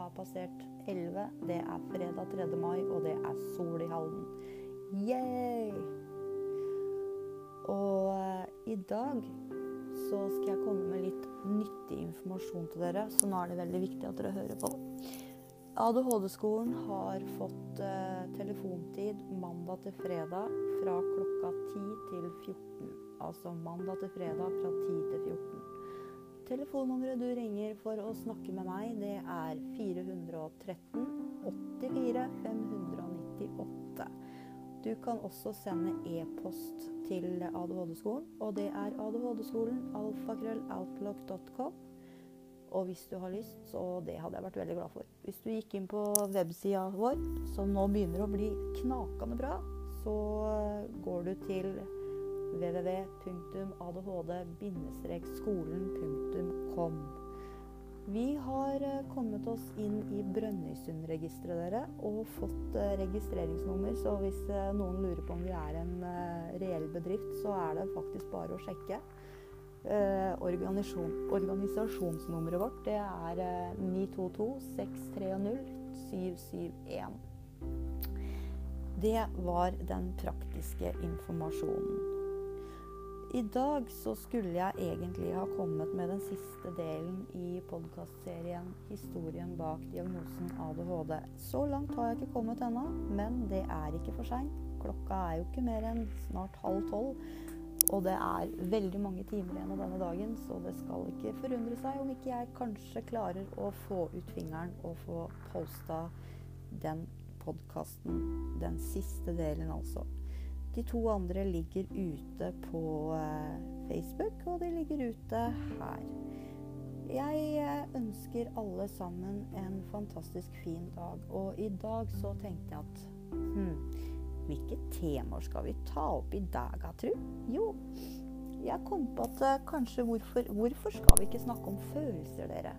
har passert 11. Det er fredag 3. mai, og det er sol i Halden. Yay! Og eh, i dag så skal jeg komme med litt nyttig informasjon til dere, så nå er det veldig viktig at dere hører på. ADHD-skolen har fått eh, telefontid mandag til fredag fra klokka 10 til 14. Altså mandag til fredag fra 10 til 14. Telefonnummeret du ringer for å snakke med meg, det er 413 84 598. Du kan også sende e-post til ADHD-skolen, og det er adhd-skolen alfakrølloutlock.com. Og hvis du har lyst, så det hadde jeg vært veldig glad for. Hvis du gikk inn på websida vår, som nå begynner å bli knakende bra, så går du til www.adhd-skolen.com. Vi har eh, kommet oss inn i Brønnøysundregisteret dere og fått eh, registreringsnummer. Så hvis eh, noen lurer på om vi er en reell bedrift, så er det faktisk bare å sjekke. organisasjonsnummeret vårt det er 922 630 771. Det var den praktiske informasjonen. I dag så skulle jeg egentlig ha kommet med den siste delen i podkastserien 'Historien bak diagnosen ADHD'. Så langt har jeg ikke kommet ennå, men det er ikke for seint. Klokka er jo ikke mer enn snart halv tolv. Og det er veldig mange timer igjen av denne dagen, så det skal ikke forundre seg om ikke jeg kanskje klarer å få ut fingeren og få posta den podkasten. Den siste delen, altså. De to andre ligger ute på eh, Facebook, og de ligger ute her. Jeg eh, ønsker alle sammen en fantastisk fin dag, og i dag så tenkte jeg at hmm, hvilke temaer skal vi ta opp i dag, tru? Jo, jeg kom på at eh, kanskje hvorfor, hvorfor skal vi ikke snakke om følelser, dere?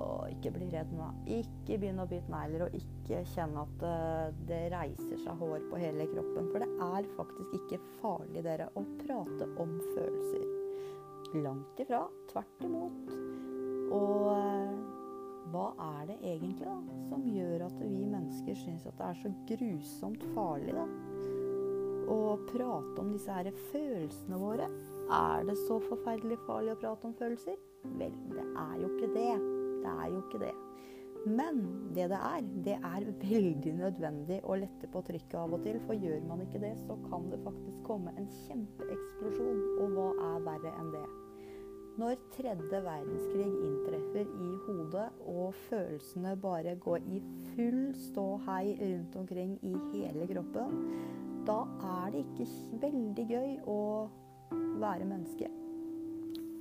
Og ikke bli redd nå. Ikke begynn å bite negler, og ikke kjenne at uh, det reiser seg hår på hele kroppen. For det er faktisk ikke farlig, dere, å prate om følelser. Langt ifra. Tvert imot. Og uh, hva er det egentlig da, som gjør at vi mennesker syns at det er så grusomt farlig da? å prate om disse her følelsene våre? Er det så forferdelig farlig å prate om følelser? Vel, det er jo ikke det. Det er jo ikke det. Men det det er, det er veldig nødvendig å lette på trykket av og til. For gjør man ikke det, så kan det faktisk komme en kjempeeksplosjon. Og hva er verre enn det? Når tredje verdenskrig inntreffer i hodet, og følelsene bare går i full ståhei rundt omkring i hele kroppen, da er det ikke veldig gøy å være menneske.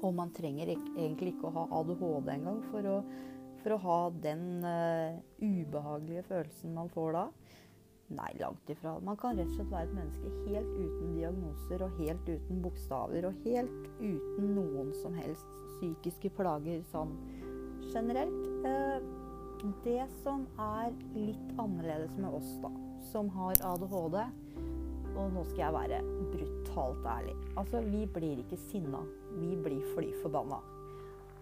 Og man trenger egentlig ikke å ha ADHD engang for, for å ha den uh, ubehagelige følelsen man får da. Nei, langt ifra. Man kan rett og slett være et menneske helt uten diagnoser og helt uten bokstaver og helt uten noen som helst psykiske plager sånn generelt. Uh, det som er litt annerledes med oss, da, som har ADHD, og nå skal jeg være brutalt ærlig. Altså, vi blir ikke sinna. Vi blir fly forbanna.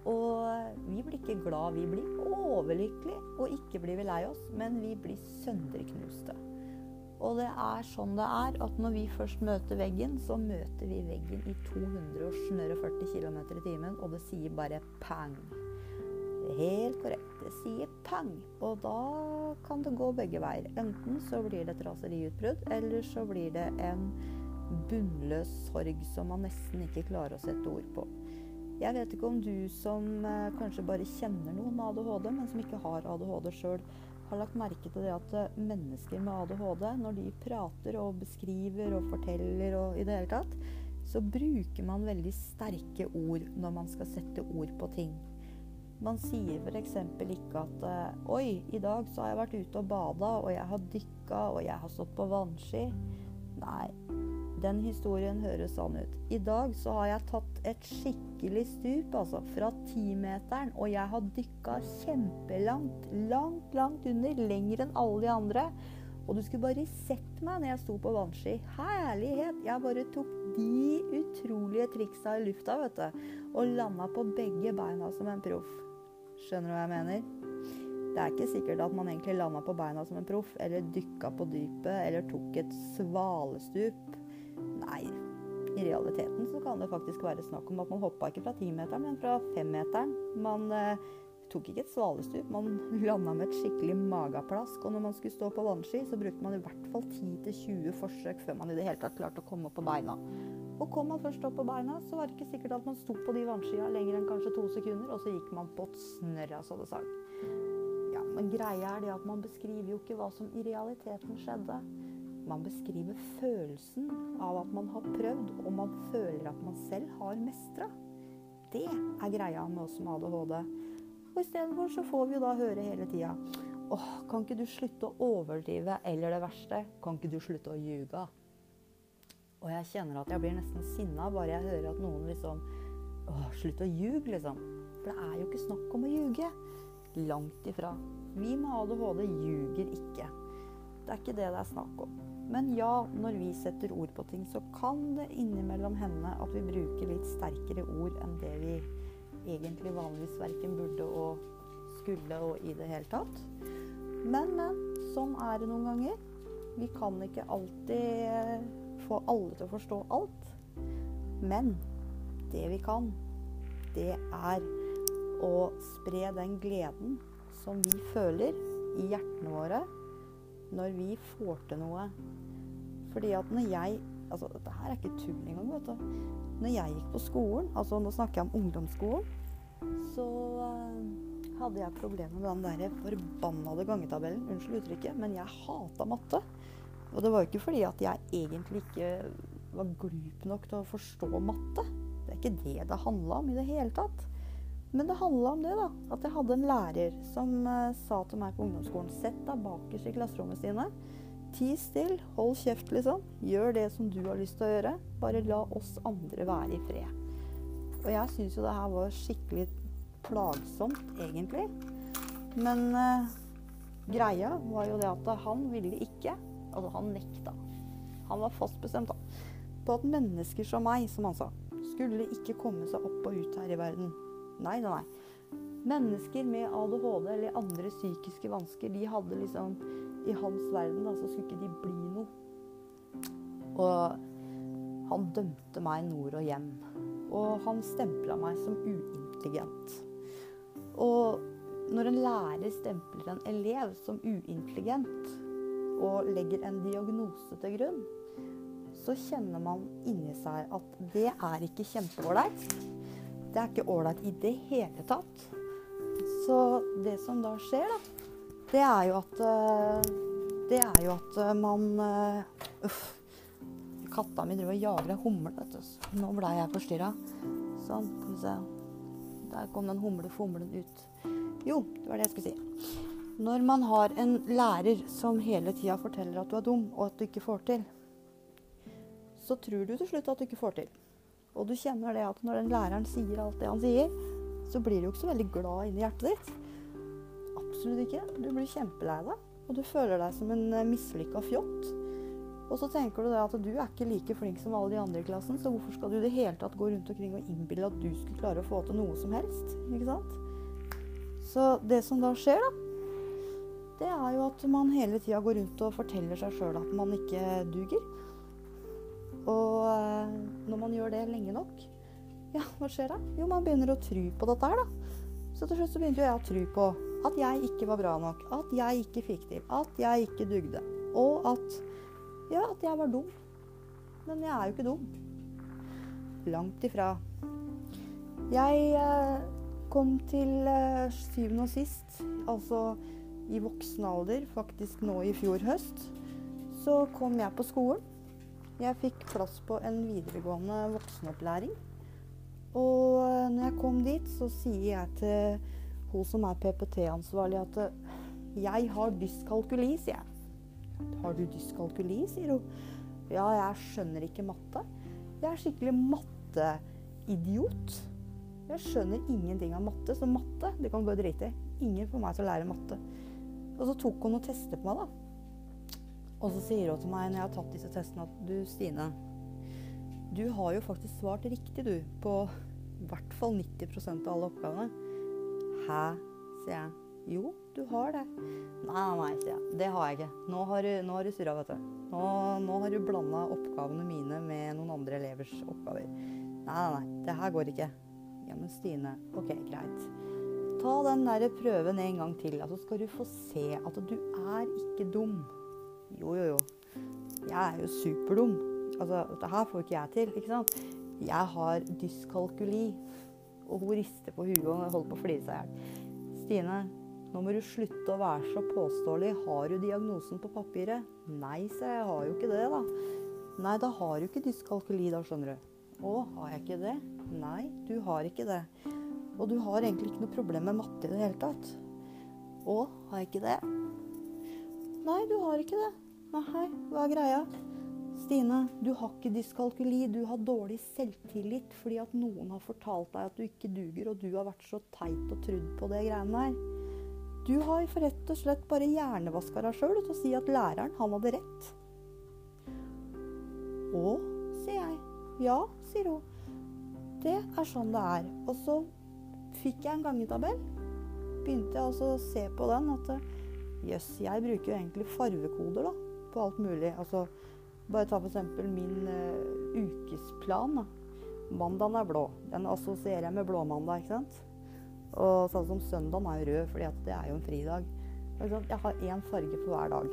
Og vi blir ikke glad, vi blir overlykkelige. Og ikke blir vi lei oss, men vi blir sønderknuste. Og det er sånn det er at når vi først møter veggen, så møter vi veggen i 240 km i timen, og det sier bare pang. Helt korrekt. Det sier pang. Og da kan det gå begge veier. Enten så blir det et raseriutbrudd, eller så blir det en bunnløs sorg som man nesten ikke klarer å sette ord på. Jeg vet ikke om du som eh, kanskje bare kjenner noen med ADHD, men som ikke har ADHD sjøl, har lagt merke til det at eh, mennesker med ADHD, når de prater og beskriver og forteller og i det hele tatt, så bruker man veldig sterke ord når man skal sette ord på ting. Man sier f.eks. ikke at eh, Oi, i dag så har jeg vært ute og bada, og jeg har dykka, og jeg har stått på vannski. Nei, den historien høres sånn ut. I dag så har jeg tatt et skikkelig stup, altså fra timeteren, og jeg har dykka kjempelangt. Langt, langt under. Lenger enn alle de andre. Og du skulle bare sett meg når jeg sto på vannski. Herlighet! Jeg bare tok de utrolige triksa i lufta, vet du. Og landa på begge beina som en proff. Skjønner du hva jeg mener? Det er ikke sikkert at man egentlig landa på beina som en proff, eller dykka på dypet, eller tok et svalestup. Nei, i realiteten så kan det faktisk være snakk om at man hoppa ikke fra timeteren, men fra femmeteren. Man eh, tok ikke et svalestup, man landa med et skikkelig mageplask. Og når man skulle stå på vannski, så brukte man i hvert fall 10-20 forsøk før man i det hele tatt klarte å komme opp på beina. Og kom man først opp på beina, så var det ikke sikkert at man sto på de vannskia lenger enn kanskje to sekunder, og så gikk man på et snørra, så det sang. Ja, men greia er det at man beskriver jo ikke hva som i realiteten skjedde. Man beskriver følelsen av at man har prøvd, og man føler at man selv har mestra. Det er greia med oss med ADHD. Og istedenfor så får vi jo da høre hele tida Åh, kan ikke du slutte å overdrive? Eller det verste, kan ikke du slutte å ljuge? Og jeg kjenner at jeg blir nesten sinna bare jeg hører at noen liksom Åh, slutt å ljuge, liksom. For det er jo ikke snakk om å ljuge. Langt ifra. Vi med ADHD ljuger ikke. Er ikke det det er snakk om. Men ja, når vi setter ord på ting, så kan det innimellom hende at vi bruker litt sterkere ord enn det vi egentlig vanligvis verken burde og skulle og i det hele tatt. Men, men. Sånn er det noen ganger. Vi kan ikke alltid få alle til å forstå alt. Men det vi kan, det er å spre den gleden som vi føler i hjertene våre når vi får til noe. Fordi at når jeg Altså, dette her er ikke tull engang, vet du. Når jeg gikk på skolen, altså nå snakker jeg om ungdomsskolen, så uh, hadde jeg problemer med den der forbannede gangetabellen. Unnskyld uttrykket, men jeg hata matte. Og det var jo ikke fordi at jeg egentlig ikke var glup nok til å forstå matte. Det er ikke det det handla om i det hele tatt. Men det handla om det, da. At jeg hadde en lærer som uh, sa til meg på ungdomsskolen Sett deg bakerst i klasserommet Stine. Ti still, hold kjeft, liksom. Gjør det som du har lyst til å gjøre. Bare la oss andre være i fred. Og jeg syns jo det her var skikkelig plagsomt, egentlig. Men uh, greia var jo det at han ville ikke Altså, han nekta. Han var fast bestemt da, på at mennesker som meg, som han sa, skulle ikke komme seg opp og ut her i verden. Nei, nei. Mennesker med ADHD eller andre psykiske vansker, de hadde liksom i hans verden, da, så skulle ikke de bli noe. Og han dømte meg nord og hjem. Og han stempla meg som uintelligent. Og når en lærer stempler en elev som uintelligent og legger en diagnose til grunn, så kjenner man inni seg at det er ikke kjempeålreit. Det er ikke ålreit i det hele tatt. Så det som da skjer, da, det er jo at eh, Det er jo at eh, man eh, Uff. Katta mi driver og jager ei humle, vet du. Nå blei jeg forstyrra. Sånn, skal vi se. Der kom den humlefomlen ut. Jo, det var det jeg skulle si. Når man har en lærer som hele tida forteller at du er dum, og at du ikke får til, så tror du til slutt at du ikke får til. Og du kjenner det at når den læreren sier alt det han sier, så blir du jo ikke så veldig glad inni hjertet ditt. Absolutt ikke. Du blir kjempelei deg, og du føler deg som en eh, mislykka fjott. Og så tenker du at du er ikke like flink som alle de andre i klassen, så hvorfor skal du i det hele tatt gå rundt omkring og innbille at du skulle klare å få til noe som helst? Ikke sant? Så det som da skjer, da, det er jo at man hele tida går rundt og forteller seg sjøl at man ikke duger. Og eh, når man gjør det lenge nok, ja, hva skjer da? Jo, man begynner å tro på dette her, da. Så til slutt så begynte jeg å tro på at jeg ikke var bra nok, at jeg ikke fikk til, at jeg ikke dugde. Og at ja, at jeg var dum. Men jeg er jo ikke dum. Langt ifra. Jeg eh, kom til eh, syvende og sist, altså i voksen alder, faktisk nå i fjor høst, så kom jeg på skolen. Jeg fikk plass på en videregående voksenopplæring. Og eh, når jeg kom dit, så sier jeg til hun som er PPT-ansvarlig, at eh, jeg har dyskalkuli, sier jeg. Har du dyskalkuli, sier hun. Ja, jeg skjønner ikke matte. Jeg er skikkelig matteidiot. Jeg skjønner ingenting av matte, så matte det kan du bare drite i. Ingen får meg til å lære matte. Og så tok hun noen tester på meg, da. Og så sier hun til meg når jeg har tatt disse testene, at du, Stine Du har jo faktisk svart riktig, du, på i hvert fall 90% av alle oppgavene. Hæ, sier jeg. Jo, du har det. Nei, nei, sier jeg. Det har jeg ikke. Nå har du, nå har du surra, vet du. Nå, nå har du blanda oppgavene mine med noen andre elevers oppgaver. Nei, nei, nei. Det her går ikke. Ja, men Stine. Ok, greit. Ta den der prøven en gang til, så altså skal du få se at du er ikke dum. Jo, jo, jo. Jeg er jo superdum. Altså, dette her får ikke jeg til, ikke sant? Jeg har dyskalkuli. Og hun rister på huet og holder på å flire seg i hjel. Stine, nå må du slutte å være så påståelig. Har du diagnosen på papiret? Nei, sa jeg. Har jo ikke det, da. Nei, da har du ikke dyskalkuli, da, skjønner du. Å, har jeg ikke det? Nei, du har ikke det. Og du har egentlig ikke noe problem med matte i det hele tatt. Å, har jeg ikke det? Nei, du har ikke det. Nei, hva er greia? Stine, du har ikke dyskalkuli. Du har dårlig selvtillit fordi at noen har fortalt deg at du ikke duger, og du har vært så teit og trudd på det greiene der. Du har for rett og slett bare hjernevaska deg sjøl til å si at læreren, han hadde rett. Å, sier jeg. Ja, sier hun. Det er sånn det er. Og så fikk jeg en gangetabell. Begynte jeg altså å se på den at jøss, jeg bruker jo egentlig farvekoder da, på alt mulig. Altså bare ta f.eks. min uh, ukesplan. da. Mandagen er blå. Den assosierer jeg med blåmandag. ikke sant? Og sånn som søndagen er rød, fordi det er jo en fridag. Jeg har én farge for hver dag.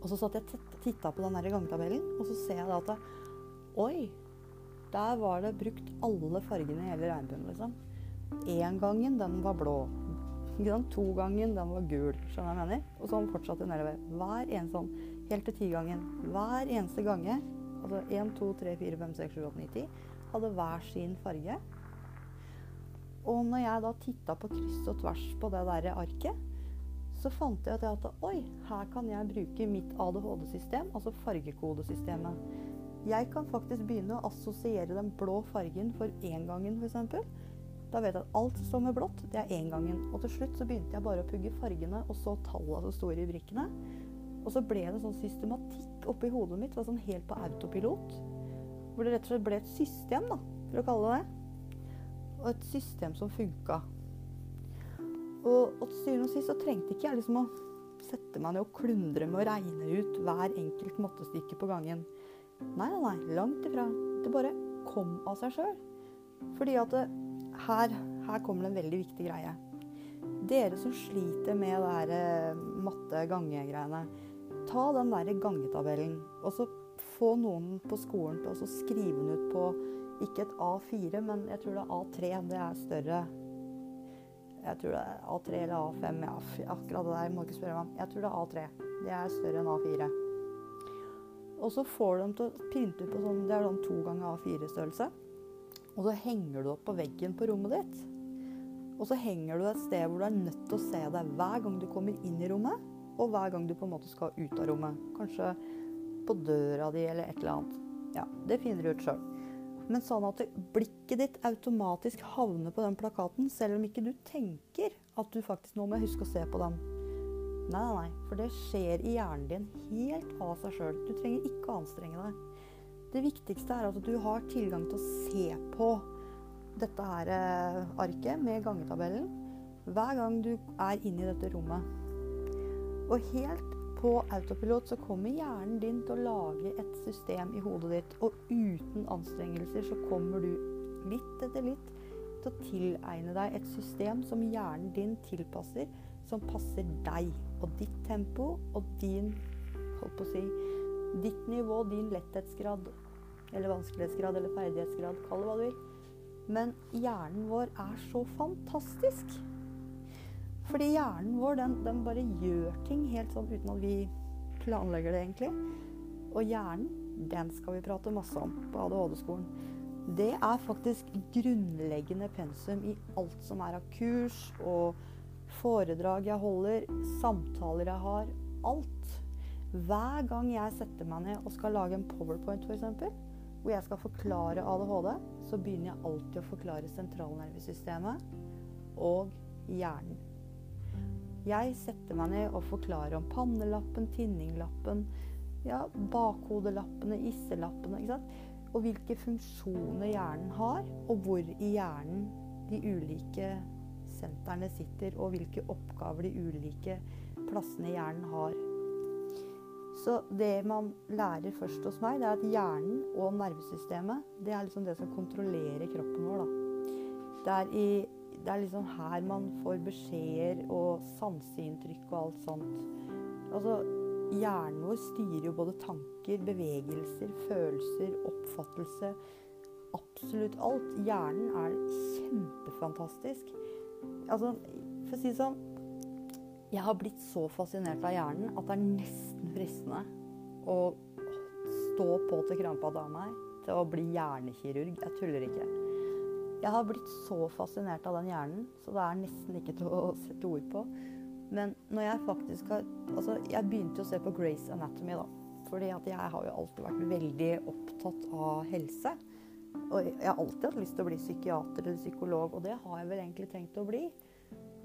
Og så satt jeg og titta på den gangetabellen, og så ser jeg da at Oi! Der var det brukt alle fargene i hele regnbuen, liksom. Én gangen, den var blå. To gangen, den var gul. Skjønner jeg mener? Og sånn fortsatte nedover. Hver eneste sånn helt til ti-gangen. Hver eneste gange, altså 1, 2, 3, 4, 5, 6, 7, 8, 9, 10, hadde hver sin farge. Og når jeg da titta på kryss og tvers på det der arket, så fant jeg at oi, her kan jeg bruke mitt ADHD-system, altså fargekodesystemet. Jeg kan faktisk begynne å assosiere den blå fargen for éngangen, f.eks. Da vet jeg at alt som står med blått, det er éngangen. Og til slutt så begynte jeg bare å pugge fargene og så tallene som står i brikkene. Og så ble det sånn systematikk oppi hodet mitt, var sånn helt på autopilot. Hvor det rett og slett ble et system, da, for å kalle det det. Og et system som funka. Og, og til syvende og sist så trengte ikke jeg liksom å sette meg ned og klundre med å regne ut hver enkelt mattestykke på gangen. Nei, nei, nei. Langt ifra. Det bare kom av seg sjøl. Fordi at det, her, her kommer det en veldig viktig greie. Dere som sliter med det her eh, matte-gange-greiene ta den der gangetabellen, og så få noen på skolen til å skrive den ut på ikke et A4, men jeg tror det er A3. Det er større. Jeg tror det er A3 eller A5. Ja, akkurat det der må ikke spørre meg om. Jeg tror det er A3. Det er større enn A4. Og så får du dem til å printe ut på sånn Det er sånn to ganger A4-størrelse. Og så henger du opp på veggen på rommet ditt. Og så henger du et sted hvor du er nødt til å se deg hver gang du kommer inn i rommet og hver gang du på en måte skal ut av rommet. Kanskje på døra di eller et eller annet. Ja, det finner du ut sjøl. Men sånn at blikket ditt automatisk havner på den plakaten, selv om ikke du tenker at du faktisk nå må huske å se på den. Nei, nei, nei. For det skjer i hjernen din helt av seg sjøl. Du trenger ikke å anstrenge deg. Det viktigste er at du har tilgang til å se på dette her eh, arket med gangetabellen hver gang du er inne i dette rommet. Og helt på autopilot så kommer hjernen din til å lage et system i hodet ditt. Og uten anstrengelser så kommer du litt etter litt til å tilegne deg et system som hjernen din tilpasser, som passer deg og ditt tempo og din holdt på å si, ditt nivå, din letthetsgrad eller vanskelighetsgrad eller ferdighetsgrad, kall det hva du vil. Men hjernen vår er så fantastisk. Fordi hjernen vår den, den, bare gjør ting helt sånn uten at vi planlegger det, egentlig. Og hjernen, den skal vi prate masse om på ADHD-skolen. Det er faktisk grunnleggende pensum i alt som er av kurs og foredrag jeg holder, samtaler jeg har. Alt. Hver gang jeg setter meg ned og skal lage en powerpoint, f.eks., hvor jeg skal forklare ADHD, så begynner jeg alltid å forklare sentralnervesystemet og hjernen. Jeg setter meg ned og forklarer om pannelappen, tinninglappen, ja, bakhodelappene, isselappene. ikke sant? Og hvilke funksjoner hjernen har, og hvor i hjernen de ulike sentrene sitter, og hvilke oppgaver de ulike plassene i hjernen har. Så det man lærer først hos meg, det er at hjernen og nervesystemet det er liksom det som kontrollerer kroppen vår. Da. Det er, i, det er liksom her man får beskjeder og sanseinntrykk og alt sånt. Altså, hjernen vår styrer jo både tanker, bevegelser, følelser, oppfattelse. Absolutt alt. Hjernen er kjempefantastisk. Altså, for å si det sånn Jeg har blitt så fascinert av hjernen at det er nesten fristende å stå på til krampa tar meg, til å bli hjernekirurg. Jeg tuller ikke. Jeg har blitt så fascinert av den hjernen, så det er nesten ikke til å sette ord på. Men når jeg faktisk har Altså, jeg begynte å se på Grace Anatomy, da. Fordi at jeg har jo alltid vært veldig opptatt av helse. Og jeg har alltid hatt lyst til å bli psykiater eller psykolog, og det har jeg vel egentlig tenkt å bli.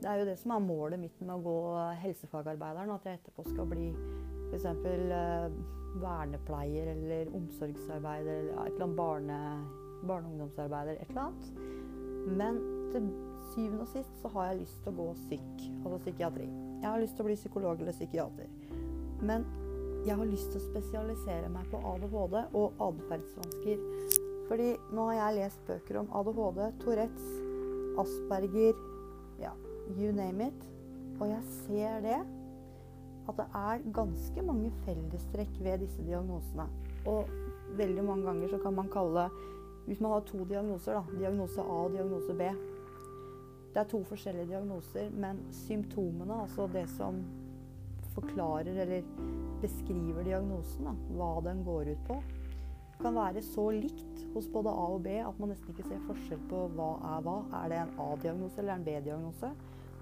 Det er jo det som er målet mitt med å gå helsefagarbeideren, at jeg etterpå skal bli f.eks. Eh, vernepleier eller omsorgsarbeider eller et eller annet barne, barne- og ungdomsarbeider, et eller annet. Men til syvende og sist så har jeg lyst til å gå syk, altså psykiatri. Jeg har lyst til å bli psykolog eller psykiater. Men jeg har lyst til å spesialisere meg på ADHD og atferdsvansker. Fordi nå har jeg lest bøker om ADHD, Tourettes, Asperger, ja, you name it. Og jeg ser det. At det er ganske mange fellestrekk ved disse diagnosene. Og veldig mange ganger så kan man kalle Hvis man har to diagnoser, da, diagnose A og diagnose B, det er to forskjellige diagnoser, men symptomene, altså det som forklarer eller beskriver diagnosen, da, hva den går ut på, kan være så likt hos både A og B at man nesten ikke ser forskjell på hva er hva. Er det en A-diagnose eller en B-diagnose?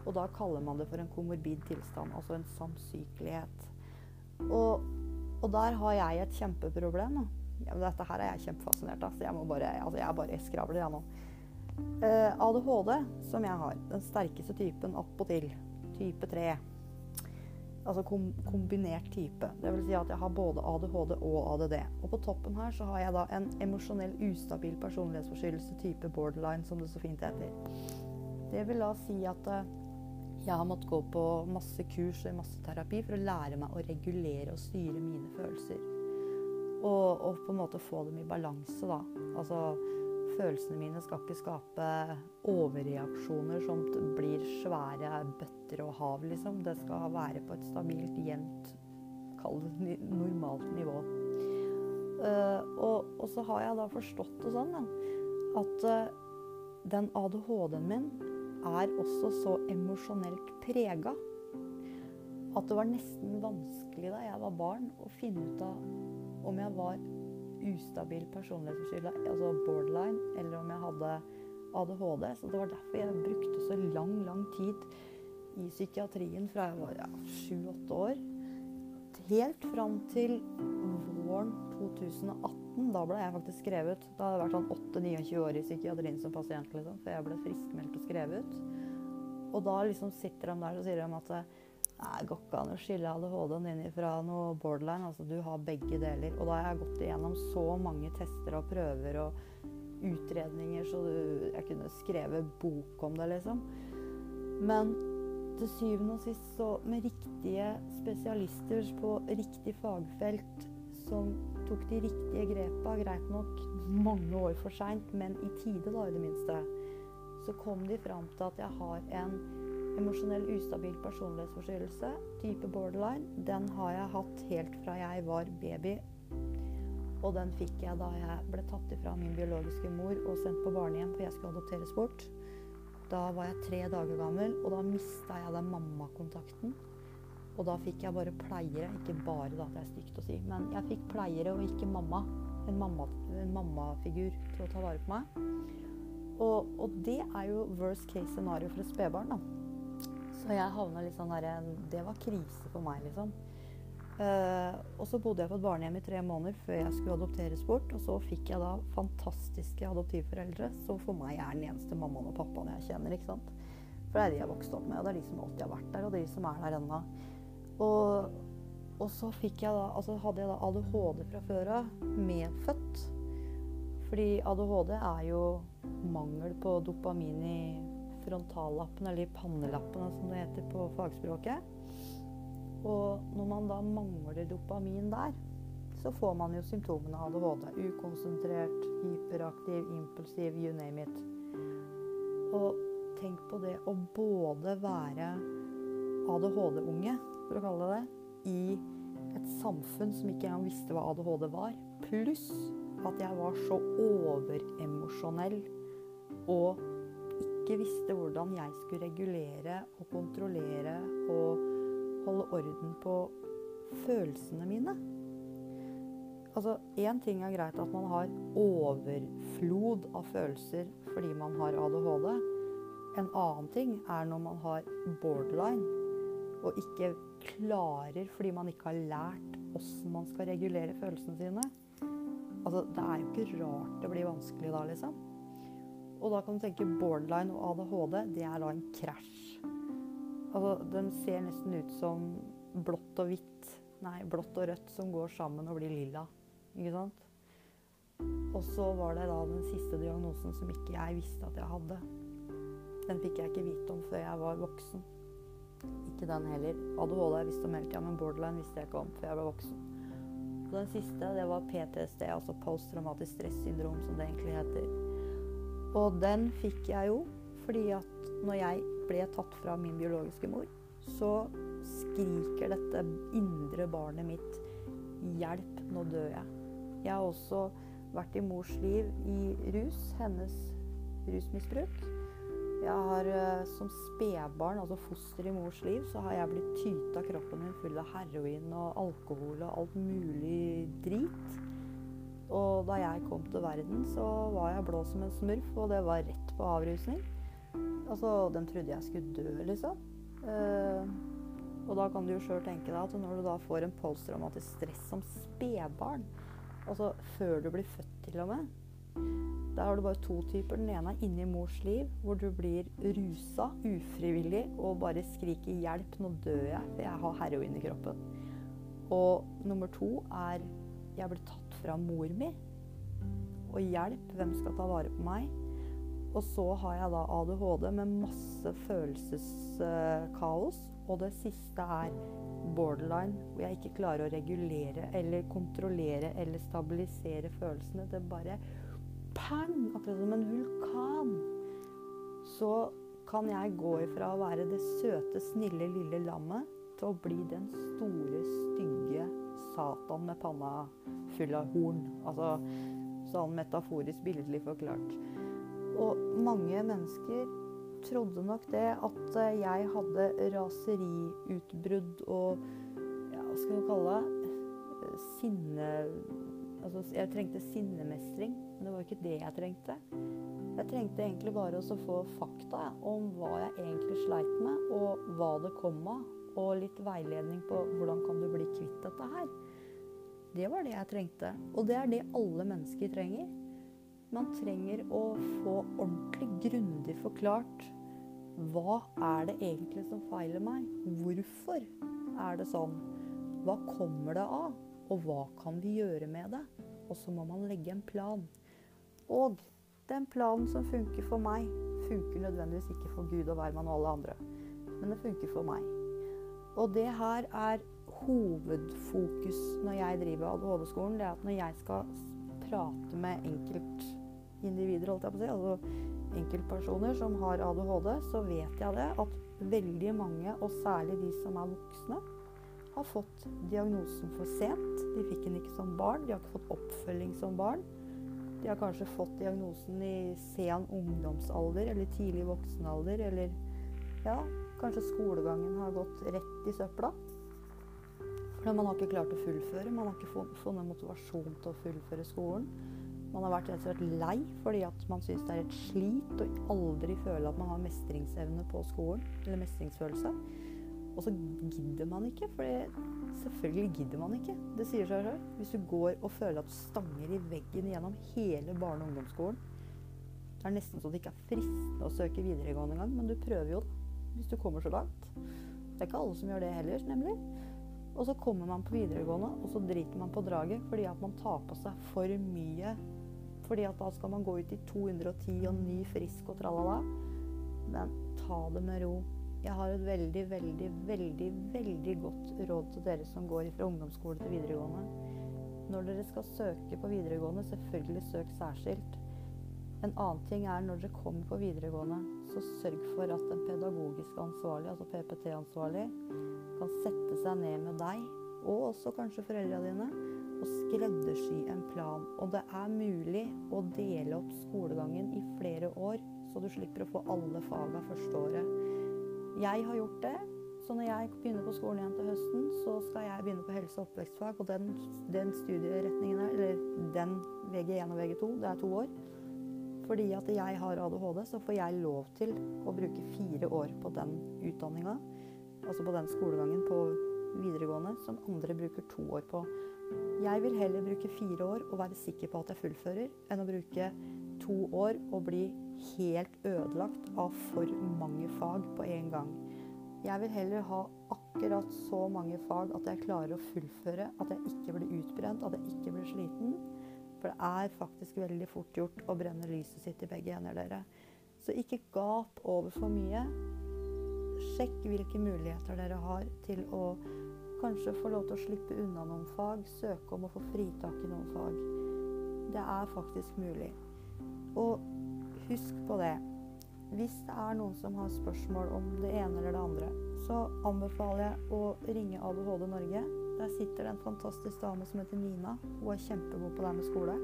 Og da kaller man det for en komorbid tilstand, altså en samsykelighet. Og, og der har jeg et kjempeproblem. Ja, dette her er jeg kjempefascinert av, så jeg, bare, altså jeg bare skravler, jeg nå. Uh, ADHD, som jeg har, den sterkeste typen attpåtil, type 3. Altså kom, kombinert type. Vil si at jeg har både ADHD og ADD. Og på toppen her så har jeg da en emosjonell ustabil personlighetsforstyrrelse type borderline, som det så fint heter. Det vil da si at eh, jeg har måttet gå på masse kurs og masse terapi for å lære meg å regulere og styre mine følelser. Og, og på en måte få dem i balanse, da. Altså Følelsene mine skal ikke skape overreaksjoner som blir svære bøtter og hav, liksom. Det skal være på et stabilt, jevnt, kall det normalt nivå. Uh, og, og, så har jeg da forstått det sånn da, at uh, den ADHD-en min er også så emosjonelt prega at det var nesten vanskelig da jeg var barn å finne ut av om jeg var ustabil personlighetsforstyrrelse, altså borderline, eller om jeg hadde ADHD. Så det var derfor jeg brukte så lang, lang tid i psykiatrien fra jeg var sju-åtte ja, år. Helt fram til våren 2018. Da ble jeg faktisk skrevet. Da hadde jeg vært sånn 8-29 år i psykiatrien som pasient, liksom, før jeg ble friskmeldt og skrevet. Og da liksom sitter de der og sier de at det går ikke an å skille ADHD-en din fra noe borderline. Altså, du har begge deler. Og da har jeg gått igjennom så mange tester og prøver og utredninger, så du, jeg kunne skrevet bok om det, liksom. Men til syvende og sist, så med riktige spesialister på riktig fagfelt som tok de riktige grepa, greit nok mange år for seint, men i tide, da, i det minste, så kom de fram til at jeg har en Emosjonell ustabil personlighetsforstyrrelse, type borderline, den har jeg hatt helt fra jeg var baby. Og den fikk jeg da jeg ble tatt ifra min biologiske mor og sendt på barnehjem, for jeg skulle adopteres bort. Da var jeg tre dager gammel, og da mista jeg den mammakontakten. Og da fikk jeg bare pleiere, ikke bare, da, det er stygt å si, men jeg fikk pleiere og ikke mamma. En, mamma, en mammafigur til å ta vare på meg. Og, og, det er jo worst case scenario for et spedbarn. da. Så jeg havna litt sånn derre Det var krise for meg, liksom. Uh, og så bodde jeg på et barnehjem i tre måneder før jeg skulle adopteres bort. Og så fikk jeg da fantastiske adoptivforeldre, som for meg er den eneste mammaen og pappaen jeg kjenner. ikke sant? For det er de jeg vokste opp med, og det er de som alltid har vært der, og de som er der ennå. Og, og, så fikk jeg da, altså hadde jeg da ADHD fra før av, medfødt. Fordi ADHD er jo mangel på dopamin i frontallappen, eller i pannelappene som det heter på fagspråket. Og når man da mangler dopamin der, så får man jo symptomene av ADHD. Ukonsentrert, hyperaktiv, impulsiv, you name it. Og tenk på det å både være ADHD-unge, for å kalle det det, i et samfunn som ikke engang visste hva ADHD var, pluss at jeg var så overemosjonell og ikke visste hvordan jeg skulle regulere og kontrollere og holde orden på følelsene mine. Altså, Én ting er greit at man har overflod av følelser fordi man har ADHD. En annen ting er når man har borderline og ikke klarer fordi man ikke har lært åssen man skal regulere følelsene sine. Altså, Det er jo ikke rart det blir vanskelig da, liksom. Og da kan du tenke borderline og ADHD, det er da en krasj. Altså, De ser nesten ut som blått og hvitt, nei, blått og rødt som går sammen og blir lilla. Ikke sant? Og så var det da den siste diagnosen som ikke jeg visste at jeg hadde. Den fikk jeg ikke vite om før jeg var voksen. Ikke den heller. ADHD jeg visste om hele tida, men borderline visste jeg ikke om før jeg ble voksen. Og den siste, det var PTSD, altså posttraumatisk stressyndrom, som det egentlig heter. Og den fikk jeg jo fordi at når jeg ble tatt fra min biologiske mor, så skriker dette indre barnet mitt 'hjelp, nå dør jeg'. Jeg har også vært i mors liv i rus, hennes rusmisbruk. Jeg har eh, som spedbarn, altså foster i mors liv, så har jeg blitt tyta kroppen min full av heroin og alkohol og alt mulig drit. Og da jeg kom til verden, så var jeg blå som en smurf, og det var rett på avrusning. Altså, den trodde jeg skulle dø, liksom. Uh, og da kan du jo sjøl tenke deg at når du da får en posttraumatisk stress som spedbarn, Altså før du blir født, til og med. Der har du bare to typer. Den ene er inni mors liv, hvor du blir rusa ufrivillig og bare skriker 'hjelp, nå dør jeg', for jeg har heroin i kroppen. Og nummer to er 'jeg blir tatt fra mor mi'. Og 'hjelp, hvem skal ta vare på meg'? Og så har jeg da ADHD med masse følelseskaos. Og det siste er borderline hvor jeg ikke klarer å regulere eller kontrollere eller stabilisere følelsene. Det bare pang! Akkurat som en vulkan. Så kan jeg gå ifra å være det søte, snille lille lammet til å bli den store, stygge Satan med panna full av horn. Altså sånn metaforisk billedlig forklart. Og mange mennesker trodde nok det at eh, jeg hadde raseriutbrudd og ja, hva skal vi kalle det eh, sinne Altså, jeg trengte sinnemestring, men det var ikke det jeg trengte. Jeg trengte egentlig bare å få fakta om hva jeg egentlig sleit med, og hva det kom av. Og litt veiledning på hvordan kan du bli kvitt dette her. Det var det jeg trengte. Og det er det alle mennesker trenger. Man trenger å få ordentlig grundig forklart hva er det egentlig som feiler meg? Hvorfor er det sånn? Hva kommer det av? Og hva kan vi gjøre med det? Og så må man legge en plan. Og den planen som funker for meg, funker nødvendigvis ikke for Gud og hvermann og alle andre. Men det funker for meg. Og det her er hovedfokus når jeg driver ADHD-skolen. Det er at når jeg skal prate med enkeltindivider, holdt jeg på å si, altså enkeltpersoner som har ADHD, så vet jeg det at veldig mange, og særlig de som er voksne, har fått diagnosen for sent. De fikk den ikke som barn. De har ikke fått oppfølging som barn. De har kanskje fått diagnosen i sen ungdomsalder eller tidlig voksenalder. Eller ja, kanskje skolegangen har gått rett i søpla. For man har ikke klart å fullføre. Man har ikke funnet motivasjon til å fullføre skolen. Man har vært rett og slett lei fordi at man syns det er et slit å aldri føle at man har mestringsevne på skolen. Eller mestringsfølelse. Og så gidder man ikke, for selvfølgelig gidder man ikke. Det sier seg selv. Hvis du går og føler at du stanger i veggen gjennom hele barne- og ungdomsskolen Det er nesten så det ikke er fristende å søke videregående engang, men du prøver jo, da. hvis du kommer så langt. Det er ikke alle som gjør det heller, nemlig. Og så kommer man på videregående, og så driter man på draget fordi at man tar på seg for mye. Fordi at da skal man gå ut i 210 og ny frisk og tralala. Men ta det med ro. Jeg har et veldig, veldig, veldig, veldig godt råd til dere som går fra ungdomsskole til videregående. Når dere skal søke på videregående, selvfølgelig søk særskilt. En annen ting er når dere kommer på videregående, så sørg for at den pedagogiske ansvarlig, altså PPT-ansvarlig, kan sette seg ned med deg, og også kanskje foreldrene dine, og skreddersy en plan. Og det er mulig å dele opp skolegangen i flere år, så du slipper å få alle faga første året. Jeg har gjort det. Så når jeg begynner på skolen igjen til høsten, så skal jeg begynne på helse- og oppvekstfag. Og den, den studieretningen her, eller den VG1 og VG2, det er to år. Fordi at jeg har ADHD, så får jeg lov til å bruke fire år på den utdanninga. Altså på den skolegangen på videregående som andre bruker to år på. Jeg vil heller bruke fire år og være sikker på at jeg fullfører, enn å bruke to år og bli helt ødelagt av for mange fag på en gang. Jeg vil heller ha akkurat så mange fag at jeg klarer å fullføre, at jeg ikke blir utbrent, at jeg ikke blir sliten. For det er faktisk veldig fort gjort å brenne lyset sitt i begge ender, dere. Så ikke gap over for mye. Sjekk hvilke muligheter dere har til å kanskje få lov til å slippe unna noen fag. Søke om å få fritak i noen fag. Det er faktisk mulig. Og husk på det. Hvis det er noen som har spørsmål om det ene eller det andre, så anbefaler jeg å ringe ADHD Norge der sitter det en fantastisk dame som heter Nina. Hun er kjempegod på det med skole.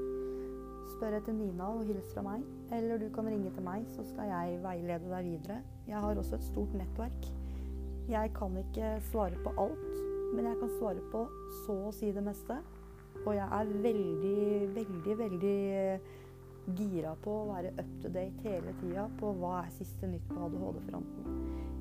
Spør etter Nina og hils fra meg. Eller du kan ringe til meg, så skal jeg veilede deg videre. Jeg har også et stort nettverk. Jeg kan ikke svare på alt, men jeg kan svare på så å si det meste. Og jeg er veldig, veldig, veldig gira på å være up to date hele tida på hva er siste nytt på ADHD-fronten.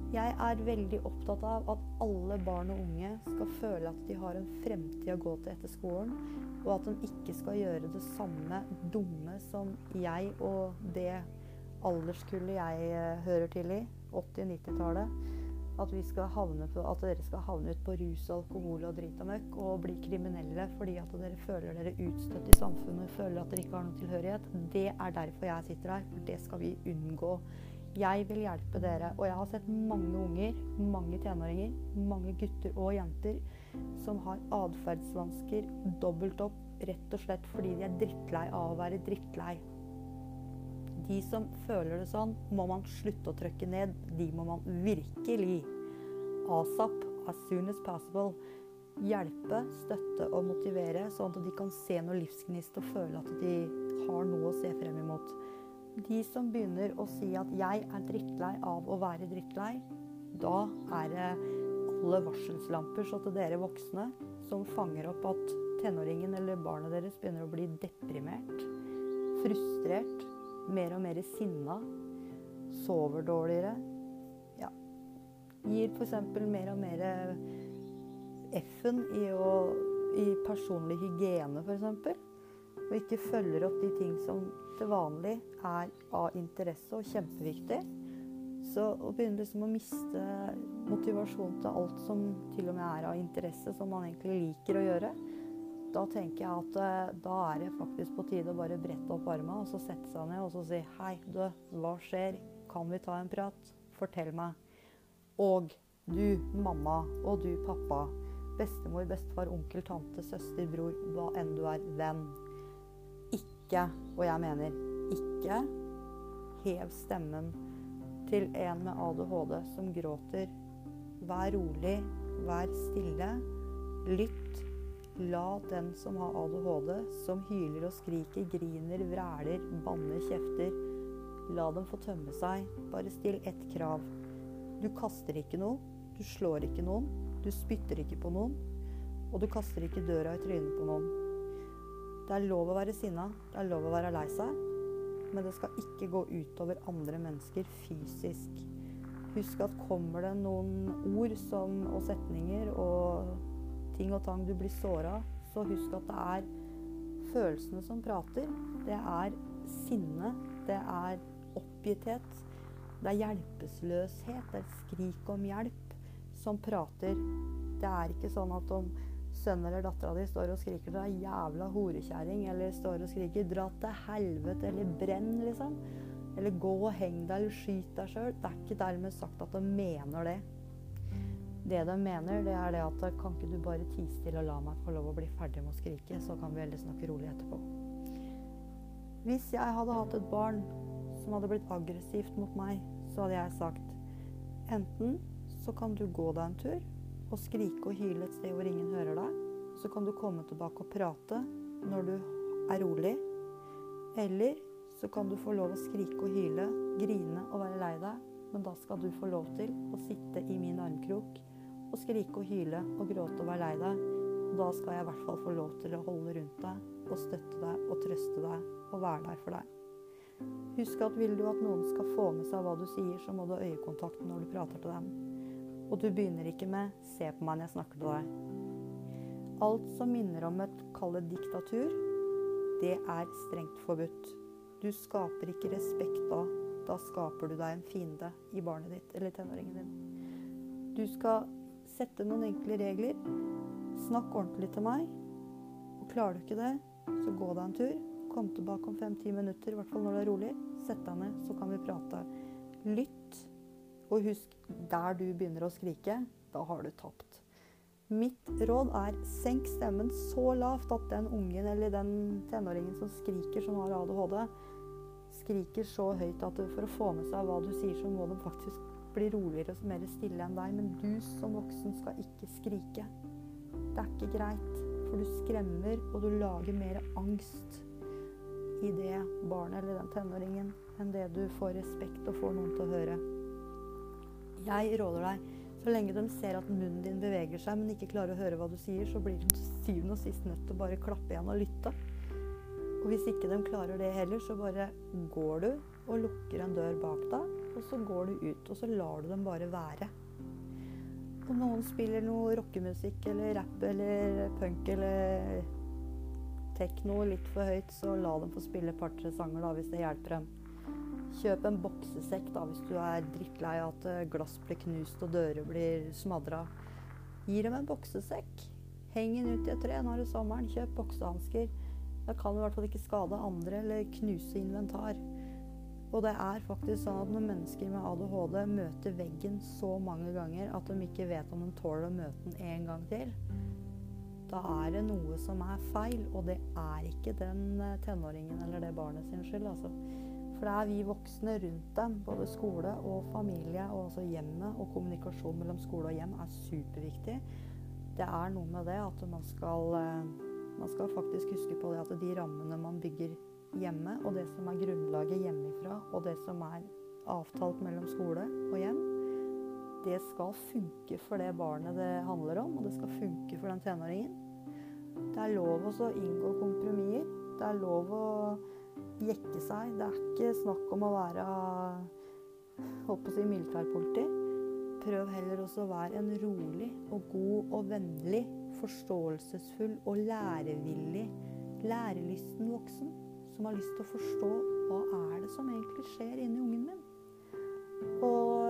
Jeg er veldig opptatt av at alle barn og unge skal føle at de har en fremtid å gå til etter skolen, og at de ikke skal gjøre det samme dumme som jeg og det alderskullet jeg eh, hører til i, 80-90-tallet. At, at, dere skal havne ut på rus, alkohol og drit og møkk og bli kriminelle fordi at dere føler dere utstøtt i samfunnet, føler at dere ikke har noen tilhørighet. Det er derfor jeg sitter her. For det skal vi unngå. Jeg vil hjelpe dere. Og jeg har sett mange unger, mange tenåringer, mange gutter og jenter som har atferdsvansker dobbelt opp rett og slett fordi de er drittlei av å være drittlei. De som føler det sånn, må man slutte å trykke ned. De må man virkelig asap, as soon as possible, hjelpe, støtte og motivere, sånn at de kan se noe livsgnist og føle at de har noe å se frem imot. De som begynner å si at 'jeg er drittlei av å være drittlei', da er det alle varselslamper så til dere voksne som fanger opp at tenåringen eller barnet deres begynner å bli deprimert, frustrert, mer og mer sinna, sover dårligere. Ja. Gir f.eks. mer og mer F-en i, i personlig hygiene, f.eks. Og ikke følger opp de ting som til vanlig er av interesse og kjempeviktig. Så å begynne liksom å miste motivasjon til alt som til og med er av interesse, som man egentlig liker å gjøre, da tenker jeg at eh, da er det faktisk på tide å bare brette opp armene og så sette seg ned og så si Hei, du, hva skjer? Kan vi ta en prat? Fortell meg. Og du, mamma, og du, pappa, bestemor, bestefar, onkel, tante, søster, bror, hva enn du er, venn ikke, og jeg mener ikke, hev stemmen til en med ADHD som gråter. Vær rolig, vær stille. Lytt. La den som har ADHD, som hyler og skriker, griner, vræler, banner, kjefter, la dem få tømme seg. Bare still ett krav. Du kaster ikke noe. Du slår ikke noen. Du spytter ikke på noen. Og du kaster ikke døra i trynet på noen. Det er lov å være sinna, det er lov å være lei seg, men det skal ikke gå utover andre mennesker fysisk. Husk at kommer det noen ord som, og setninger og ting og tang du blir såra så husk at det er følelsene som prater. Det er sinne, det er oppgitthet, Det er hjelpeløshet, det er skrik om hjelp, som prater. Det er ikke sånn at om sønnen eller dattera di står og skriker er jævla horekjerring', eller står og skriker 'dra til helvete', eller 'brenn', liksom. Eller 'gå og heng deg', eller 'skyt deg sjøl'. Det er ikke dermed sagt at de mener det. Det de mener, det er det at kan ikke du bare tie stille og la meg få lov å bli ferdig med å skrike, så kan vi heller snakke rolig etterpå. Hvis jeg hadde hatt et barn som hadde blitt aggressivt mot meg, så hadde jeg sagt enten så kan du gå deg en tur og skrike og hyle et sted hvor ingen hører deg. Så kan du komme tilbake og prate når du er rolig. Eller så kan du få lov å skrike og hyle, grine og være lei deg. Men da skal du få lov til å sitte i min armkrok og skrike og hyle og gråte og være lei deg. Da skal jeg i hvert fall få lov til å holde rundt deg og støtte deg og trøste deg og være der for deg. Husk at vil du at noen skal få med seg hva du sier, så må du ha øyekontakt når du prater til dem. Og du begynner ikke med 'se på meg når jeg snakker til deg'. Alt som minner om et kallet diktatur, det er strengt forbudt. Du skaper ikke respekt da. Da skaper du deg en fiende i barnet ditt eller tenåringen din. Du skal sette noen enkle regler. Snakk ordentlig til meg. Og klarer du ikke det, så gå deg en tur. Kom tilbake om fem-ti minutter, i hvert fall når det er rolig. Sett deg ned, så kan vi prate. Lytt og husk, der du begynner å skrike, da har du tapt. Mitt råd er senk stemmen så lavt at den ungen eller den tenåringen som skriker, som har ADHD, skriker så høyt at for å få med seg hva du sier, så må de faktisk bli roligere og mer stille enn deg. Men du som voksen skal ikke skrike. Det er ikke greit, for du skremmer, og du lager mer angst i det barnet eller den tenåringen enn det du får respekt og får noen til å høre. Jeg råder deg, så lenge de ser at munnen din beveger seg, men ikke klarer å høre hva du sier, så blir de syvende og sist nødt til å bare klappe igjen og lytte. Og hvis ikke de klarer det heller, så bare går du og lukker en dør bak deg, og så går du ut, og så lar du dem bare være. Om noen spiller noe rockemusikk eller rapp eller punk eller tekno litt for høyt, så la dem få spille et par-tre sanger da, hvis det hjelper dem. Kjøp en boksesekk da, hvis du er drittlei av at eh, glass blir knust og dører blir smadra. Gi dem en boksesekk. Heng den ut i et tre. Nå er det sommeren. Kjøp boksehansker. Da kan du i hvert fall ikke skade andre eller knuse inventar. Og det er faktisk sånn at når mennesker med ADHD møter veggen så mange ganger at de ikke vet om de tåler å møte den en gang til, da er det noe som er feil. Og det er ikke den eh, tenåringen eller det barnet sin skyld, altså. For det er vi voksne rundt dem, både skole og familie, og også hjemmet og kommunikasjon mellom skole og hjem er superviktig. Det er noe med det at man skal, eh, man skal faktisk huske på det at de rammene man bygger hjemme, og det som er grunnlaget hjemmefra, og det som er avtalt mellom skole og hjem, det skal funke for det barnet det handler om, og det skal funke for den tenåringen. Det er lov å inngå kompromisser. Det er lov å jekke seg. Det er ikke snakk om å være holdt på å si militærpoliti. Prøv heller også å være en rolig og god og vennlig, forståelsesfull og lærevillig, lærelysten voksen som har lyst til å forstå hva er det som egentlig skjer inni ungen min. Og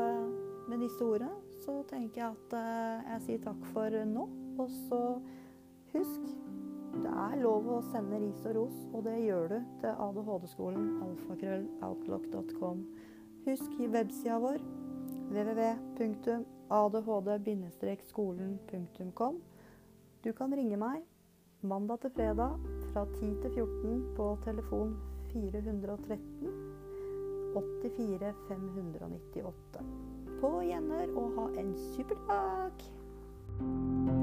med disse ordene så tenker jeg at eh, jeg sier takk for nå. Og så husk det er lov å sende ris og ros, og det gjør du til ADHD-skolen alfakrølloutlock.com. Husk websida vår www.adhd-skolen.com. Du kan ringe meg mandag til fredag fra 10 til 14 på telefon 413 84 598. På gjenhør og ha en super dag!